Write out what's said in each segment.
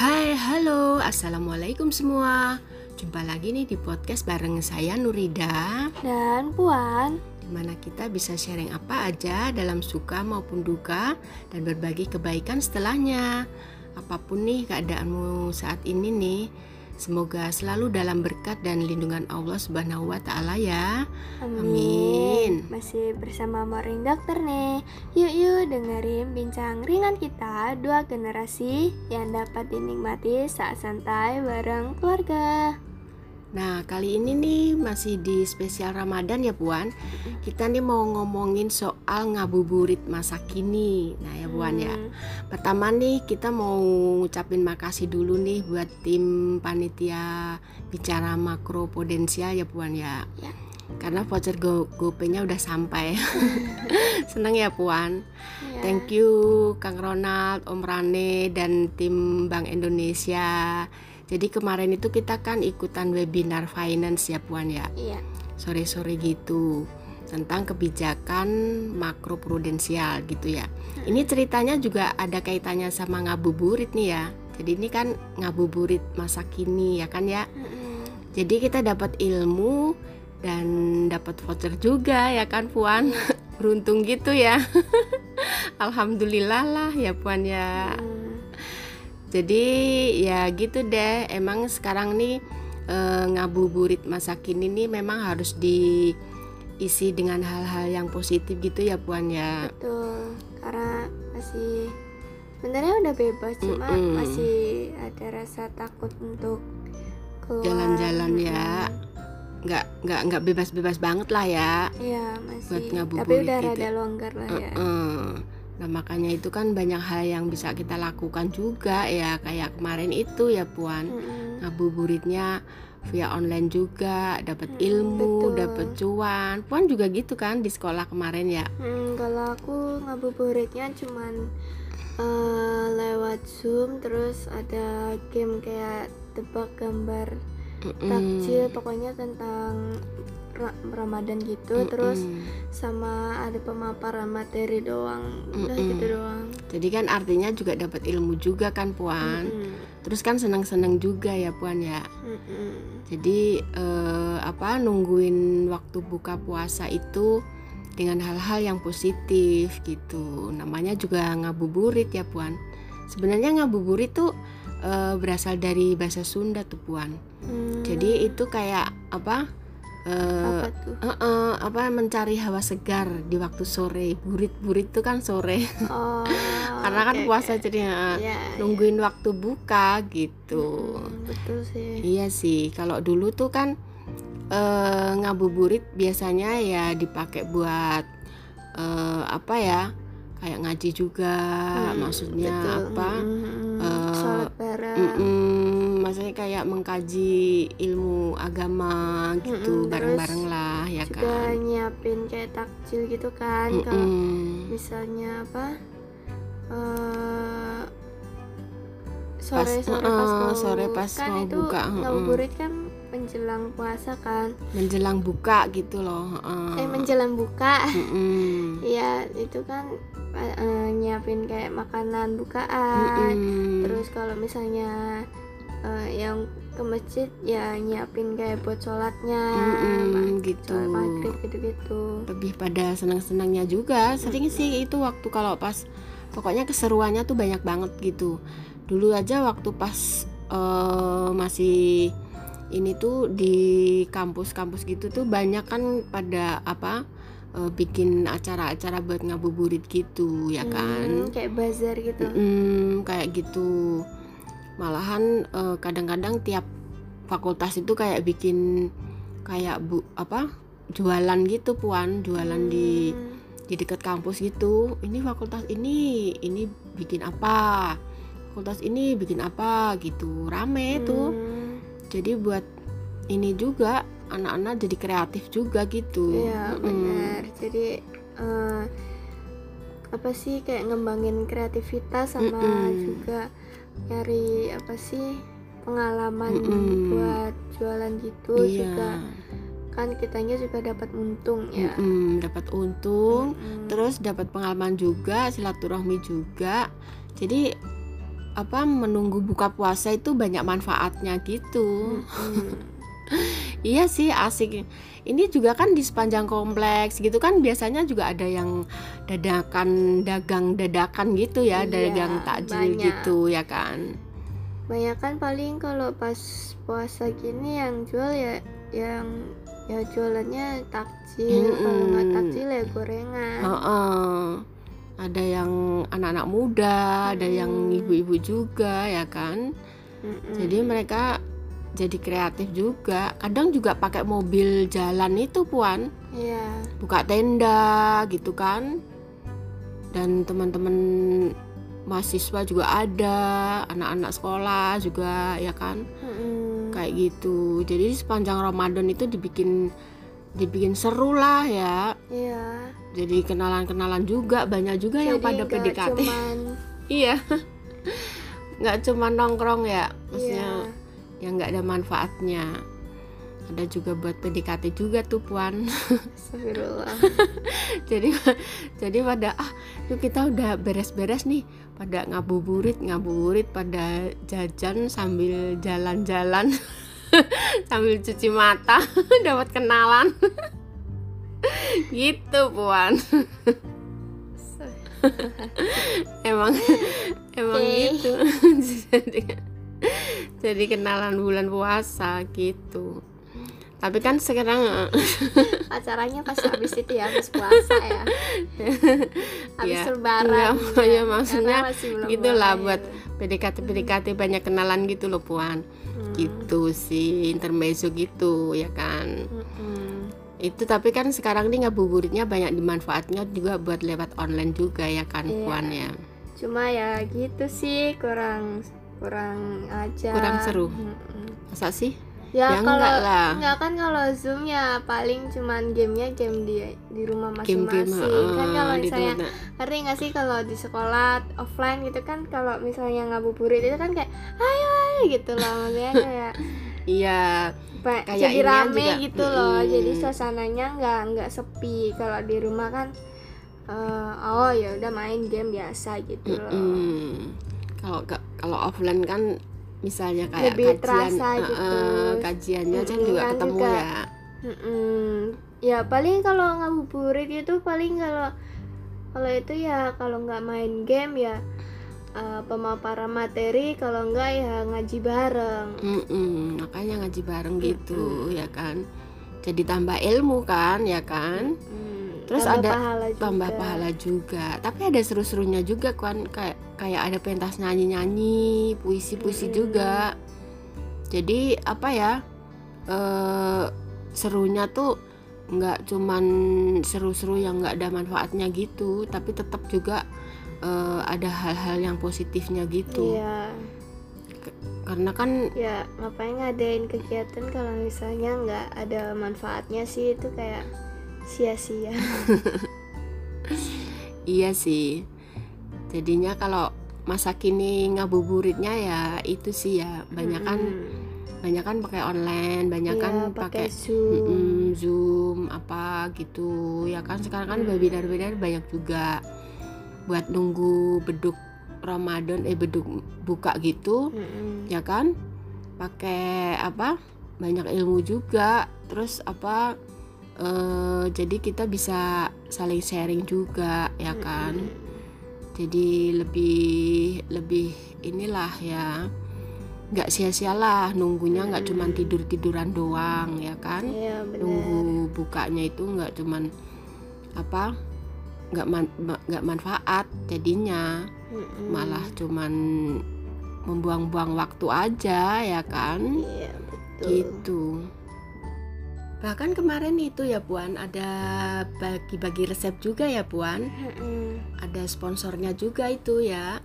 Hai, halo, assalamualaikum semua. Jumpa lagi nih di podcast bareng saya Nurida, Dan Puan, di mana kita bisa sharing apa aja dalam suka maupun duka dan berbagi kebaikan setelahnya. Apa pun nih keadaanmu saat ini nih, semoga selalu dalam berkat dan lindungan Allah Subhanahu wa taala ya. Amin. Masih bersama Morning Dokter nih. Yuk yuk dengerin bincang ringan kita dua generasi yang dapat dinikmati saat santai bareng keluarga. Nah, kali ini nih masih di spesial Ramadan ya, Puan. Kita nih mau ngomongin soal ngabuburit masa kini. Nah, ya, Puan ya. Hmm, Pertama nih kita mau ngucapin makasih dulu nih buat tim panitia bicara makro potensial ya Puan ya. Ya. Karena voucher Go GoPay-nya udah sampai. Seneng ya Puan. ya. Thank you Kang Ronald, Om Rane dan tim Bank Indonesia. Jadi kemarin itu kita kan ikutan webinar finance ya Puan ya Iya. sore-sore gitu tentang kebijakan makro prudensial gitu ya. Ini ceritanya juga ada kaitannya sama ngabuburit nih ya. Jadi ini kan ngabuburit masa kini ya kan ya. Jadi kita dapat ilmu dan dapat voucher juga ya kan Puan. Beruntung gitu ya. Alhamdulillah lah ya Puan ya. Hmm, Jadi ya gitu deh. Emang sekarang nih eh, ngabuburit masa kini nih memang harus diisi dengan hal-hal yang positif gitu ya Puan ya. Betul. Karena masih sebenarnya udah bebas cuma Mm-mm. masih ada rasa takut untuk. Jalan-jalan ya. Nggak nggak nggak bebas-bebas banget lah ya. Iya masih. Tapi ngabuburit udah gitu. rada longgar lah ya. Heeh. Nah makanya itu kan banyak hal yang bisa kita lakukan juga ya kayak kemarin itu ya Puan. Mm-mm. Ngabuburitnya via online juga, dapat Mm, ilmu, dapat cuan. Puan juga gitu kan di sekolah kemarin ya. Hmm, kalau aku ngabuburitnya cuman eh, lewat Zoom terus ada game kayak tebak gambar Mm-mm. takjil pokoknya tentang Ramadan gitu terus Mm-mm. sama ada pemaparan materi doang udah Mm-mm. gitu doang Jadi kan artinya juga dapat ilmu juga kan Puan. Mm-mm. Terus kan senang-senang juga ya Puan ya. Mm-mm. Jadi eh, apa nungguin waktu buka puasa itu dengan hal-hal yang positif gitu. Namanya juga ngabuburit ya Puan. Sebenarnya ngabuburit tuh eh, berasal dari bahasa Sunda tuh Puan. Hmm, Jadi itu kayak apa? Eh, apa tuh eh, eh, apa mencari hawa segar di waktu sore. Burit-burit tuh kan sore. oh Karena kan oke, puasa oke. jadi eh, Iya, nungguin waktu buka gitu. Mm-mm, betul sih Iya sih, kalau dulu tuh kan eh, ngabuburit biasanya ya dipakai buat eh, apa ya? Kayak ngaji juga, Hmm, maksudnya betul. apa? Mm-mm. eh, sholat bareng Mm-mm, maksudnya kayak mengkaji ilmu agama gitu, Mm-mm, bareng-bareng lah ya juga kan. nyiapin kayak takjil gitu kan kalau Mm-mm. misalnya apa eh Pas- sore sore pas mau sore pas kan mau itu buka, ngabuburit kan menjelang puasa kan Menjelang buka gitu loh. heeh. eh menjelang buka Mm-mm. ya itu kan eh, nyiapin kayak makanan bukaan Mm-mm. terus kalau misalnya eh, yang ke masjid ya nyiapin kayak buat sholatnya Mm-mm, ma- gitu. sholat maghrib gitu-gitu. Lebih pada senang-senangnya juga. Sering sih itu waktu kalau pas pokoknya keseruannya tuh banyak banget gitu. Dulu aja waktu pas eh, masih ini tuh di kampus-kampus gitu tuh banyak kan pada apa eh, bikin acara-acara buat ngabuburit gitu ya kan? Hmm, kayak bazar gitu. Mm, kayak gitu malahan eh, kadang-kadang tiap fakultas itu kayak bikin kayak bu apa jualan gitu puan. Jualan di Hmm, di dekat kampus gitu. Ini fakultas ini ini bikin apa? Fakultas ini bikin apa? Gitu. Rame tuh hmm, jadi buat ini juga anak-anak jadi kreatif juga gitu. Iya benar. Jadi eh, apa sih kayak ngembangin kreativitas sama Mm-mm. juga nyari apa sih pengalaman Mm-mm. buat jualan gitu iya juga kan kitanya juga dapat untung ya Mm-mm, dapat untung Mm-mm. terus dapat pengalaman juga silaturahmi juga jadi apa menunggu buka puasa itu banyak manfaatnya gitu. Mm-mm. Iya sih asik. Ini juga kan di sepanjang kompleks gitu kan biasanya juga ada yang dadakan dagang dadakan gitu ya, Iya, dagang takjil banyak. gitu ya kan. banyak kan paling kalau pas puasa gini yang jual ya yang ya jualannya takjil kalau nggak takjil ya gorengan Heeh. Ada yang anak-anak muda, ada yang Mm. ibu-ibu juga ya kan. Mm-mm. Jadi mereka jadi kreatif juga. Kadang juga pakai mobil jalan itu puan, Iya. buka tenda gitu kan. Dan teman-teman mahasiswa juga ada, anak-anak sekolah juga ya kan. Mm-mm. Kayak gitu. Jadi sepanjang Ramadan itu dibikin dibikin seru lah ya. Iya. Jadi kenalan-kenalan juga banyak juga yang Jadi pada nggak PDKT. cuman Iya. Nggak cuma nongkrong ya, maksudnya iya. Yang nggak ada manfaatnya. Ada juga buat PDKT juga tuh puan. Jadi jadi pada ah yuk kita udah beres-beres nih pada ngabuburit ngabuburit pada jajan sambil jalan-jalan sambil cuci mata dapat kenalan. Gitu puan. Emang emang gitu jadi kenalan bulan puasa gitu tapi kan sekarang eh, Acaranya pas habis itu ya, habis puasa ya. Habis Iya. lebaran. Enggak, ya, maksudnya masih belum gitulah buat PDKT PDKT banyak kenalan gitu loh puan Hmm. gitu sih intermezzo gitu ya kan Mm-mm. itu tapi kan sekarang nih ngabuburitnya banyak dimanfaatnya juga buat lewat online juga ya kan Iya. puan ya Cuma ya gitu sih kurang kurang aja. Kurang seru. Mm-mm. masa sih Ya, Ya, kalau enggak lah. enggak kan kalau Zoom ya paling cuman gamenya game di di rumah masing-masing. kan kalau misalnya ngerti nggak sih kalau di sekolah offline gitu kan kalau misalnya ngabuburit itu kan kayak ayo ayo gitu loh maksudnya kayak iya Kayak jadi rame juga. gitu loh jadi suasananya nggak nggak sepi kalau di rumah kan eh, oh ya udah main game biasa gitu loh Mm-mm. Kalau ka- kalau offline kan misalnya kayak Lebih kajian terasa eh, gitu. eh, kajiannya kan Mm-mm, juga kan ketemu juga. ya Mm-mm. ya paling kalau ngabuburit itu paling kalau kalau itu ya kalau nggak main game ya eh, pemaparan materi kalau nggak ya ngaji bareng Mm-mm, makanya ngaji bareng gitu ya kan jadi tambah ilmu kan ya kan Mm, Terus tambah ada pahala juga. tambah pahala juga tapi ada seru-serunya juga kan kayak kayak ada pentas nyanyi-nyanyi puisi-puisi Mm-mm. juga jadi apa ya eh serunya tuh nggak cuman seru-seru yang nggak ada manfaatnya gitu tapi tetap juga eh, ada hal-hal yang positifnya gitu iya karena kan ya ngapain ngadain kegiatan kalau misalnya nggak ada manfaatnya sih itu kayak sia-sia. Iya sih. Jadinya kalau masa kini ngabuburitnya ya itu sih ya. Banyak kan Mm-mm. banyak kan pakai online, banyak Iya, kan pakai pakai zoom. Zoom apa gitu. Ya kan sekarang kan Mm. webinar-webinar banyak juga. Buat nunggu beduk Ramadan eh beduk buka gitu Mm-mm. ya kan? Pakai apa? Banyak ilmu juga. Terus apa eh, jadi kita bisa saling sharing juga ya kan? Mm-mm. jadi lebih lebih inilah ya nggak sia-sialah nunggunya nggak Mm. cuman tidur tiduran doang ya kan? Iya nunggu bukanya itu nggak cuman apa nggak man- ma- nggak manfaat jadinya. Mm-mm. malah cuman membuang-buang waktu aja ya kan? Iya betul. Gitu bahkan kemarin itu ya puan ada bagi-bagi resep juga ya puan. Mm-mm. ada sponsornya juga itu ya.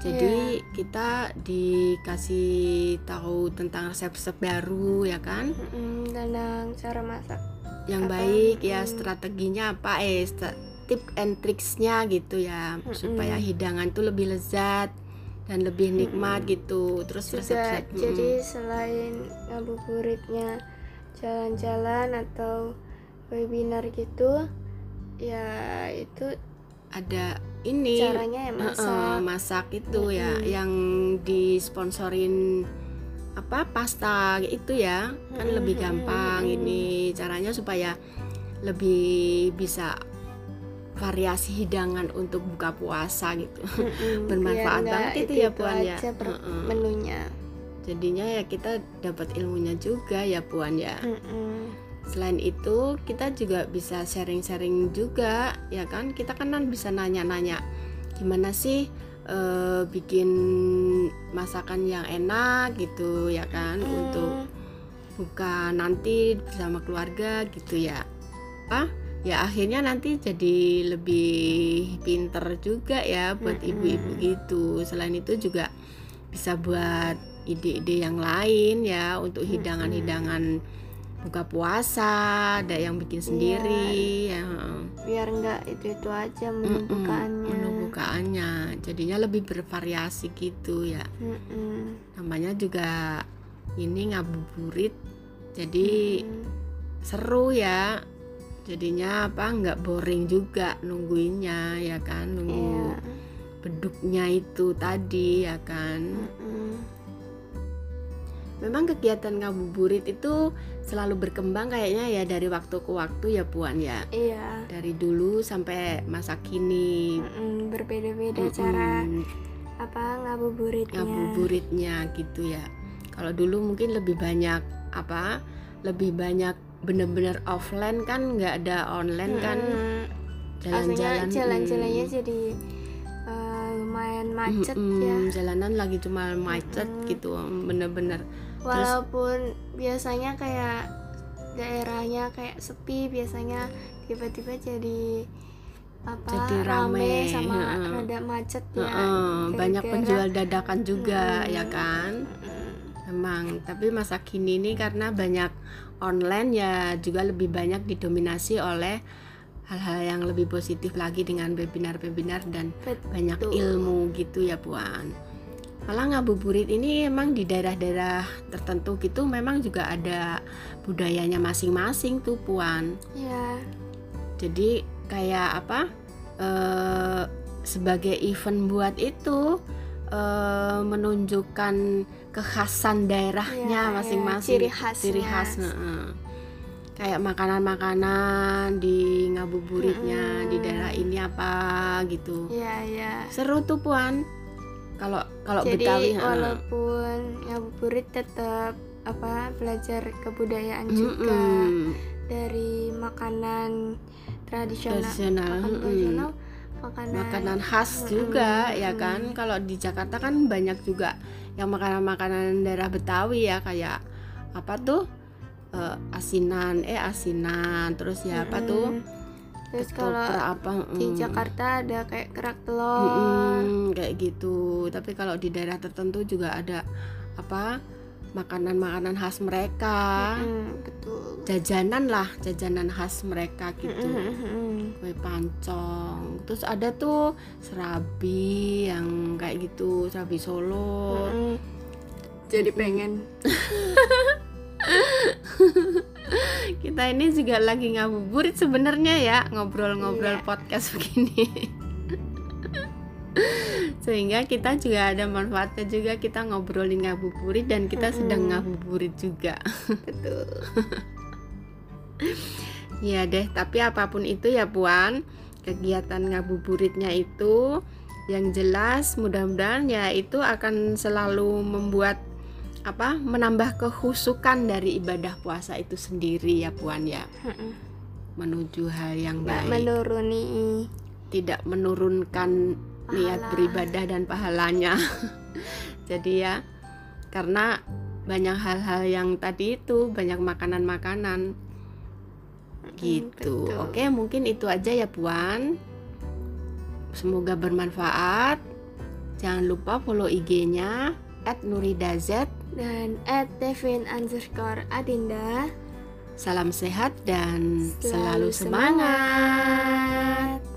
Jadi kita dikasih tahu tentang resep-resep baru ya kan? Mm-mm, tentang cara masak. Yang Apa? baik ya Mm. strateginya apa eh tip and tricksnya gitu ya. Mm-mm. supaya hidangan tuh lebih lezat dan lebih nikmat gitu. Terus juga resep-resep jadi selain ngabuburitnya jalan-jalan atau webinar gitu ya itu ada ini caranya ya masak eh, masak itu ya Mm-mm. yang disponsorin apa pasta itu ya kan Mm-mm, lebih gampang mm-mm. ini caranya supaya lebih bisa variasi hidangan untuk buka puasa gitu Mm-mm, bermanfaat nggak banget itu ya, Puan, ya. menunya jadinya ya kita dapat ilmunya juga ya puan ya. Mm-mm. selain itu kita juga bisa sharing-sharing juga ya kan? Kita kan bisa nanya-nanya gimana sih eh, bikin masakan yang enak? gitu ya kan? Mm. untuk buka nanti bersama keluarga gitu ya. Apa? Ya akhirnya nanti jadi lebih pinter juga ya buat ibu-ibu gitu. Selain itu juga bisa buat ide-ide yang lain ya untuk Mm-mm. hidangan-hidangan buka puasa ada yang bikin sendiri ya biar nggak itu itu aja menu Mm-mm, bukaannya menu bukaannya jadinya lebih bervariasi gitu ya Mm-mm. namanya juga ini ngabuburit jadi Mm-mm. seru ya jadinya apa nggak boring juga nungguinnya ya kan Iya. nunggu beduknya itu tadi ya kan Mm-mm. Memang kegiatan ngabuburit itu selalu berkembang kayaknya ya dari waktu ke waktu ya puan ya? Iya. Dari dulu sampai masa kini. Mm-mm, berbeda-beda Mm-mm, cara apa ngabuburitnya. Ngabuburitnya gitu ya. Kalau dulu mungkin lebih banyak apa lebih banyak bener-bener offline kan nggak ada online kan? Mm-mm. jalan-jalan Asalnya jalan-jalannya mm, jadi eh, lumayan macet mm-mm, ya. jalanan lagi cuma macet Mm-mm. gitu bener-bener walaupun biasanya kayak daerahnya kayak sepi biasanya tiba-tiba jadi apa Jadi rame, sama heeh. rada macet ya Heeh, banyak gara-gara- penjual dadakan juga Mm-mm. ya kan Mm-mm. Memang, tapi masa kini ini karena banyak online ya juga lebih banyak didominasi oleh hal-hal yang lebih positif lagi dengan webinar-webinar dan Betul. banyak ilmu gitu ya Puan. Malah ngabuburit ini emang di daerah-daerah tertentu gitu memang juga ada budayanya masing-masing tuh Puan. ya Jadi kayak apa? eh, sebagai event buat itu eh, menunjukkan kekhasan daerahnya Ya, ya, masing-masing ciri khasnya. ciri khas heeh. kayak makanan-makanan di ngabuburitnya Mm-mm. di daerah ini apa gitu ya ya seru tuh puan kalau kalau jadi betawi walaupun ngabuburit tetap apa belajar kebudayaan juga Mm-mm. dari makanan tradisional tradisional makanan tradisional makanan, makanan khas Mm-mm, juga ya mm-mm. kan kalau di Jakarta kan banyak juga yang makanan-makanan daerah Betawi ya kayak apa tuh Eh, asinan eh asinan terus ya apa tuh. Terus kalau apa? di mm. Jakarta ada kayak kerak telur. Mm-mm, kayak gitu. Tapi kalau di daerah tertentu juga ada apa makanan-makanan khas mereka. Mm, betul. Jajanan lah jajanan khas mereka gitu. Mm-mm. kue pancong. Terus ada tuh serabi yang kayak gitu serabi Solo. Mm-mm. jadi pengen kita ini juga lagi ngabuburit sebenarnya ya ngobrol-ngobrol Iya. podcast begini sehingga kita juga ada manfaatnya juga kita ngobrolin ngabuburit dan kita sedang Mm-mm. ngabuburit juga betul ya deh tapi apa pun itu ya puan kegiatan ngabuburitnya itu yang jelas mudah-mudahan ya itu akan selalu membuat apa menambah kehusukan dari ibadah puasa itu sendiri ya puan ya? Menuju hal yang baik. menuruni. Tidak menurunkan niat Pahala. beribadah dan pahalanya. Jadi ya karena banyak hal-hal yang tadi itu banyak makanan-makanan. Gitu. oke mungkin itu aja ya puan. Semoga bermanfaat. Jangan lupa follow IG-nya @nuridazet dan at Devin underscore Adinda salam sehat dan selalu Selalu semangat semangat.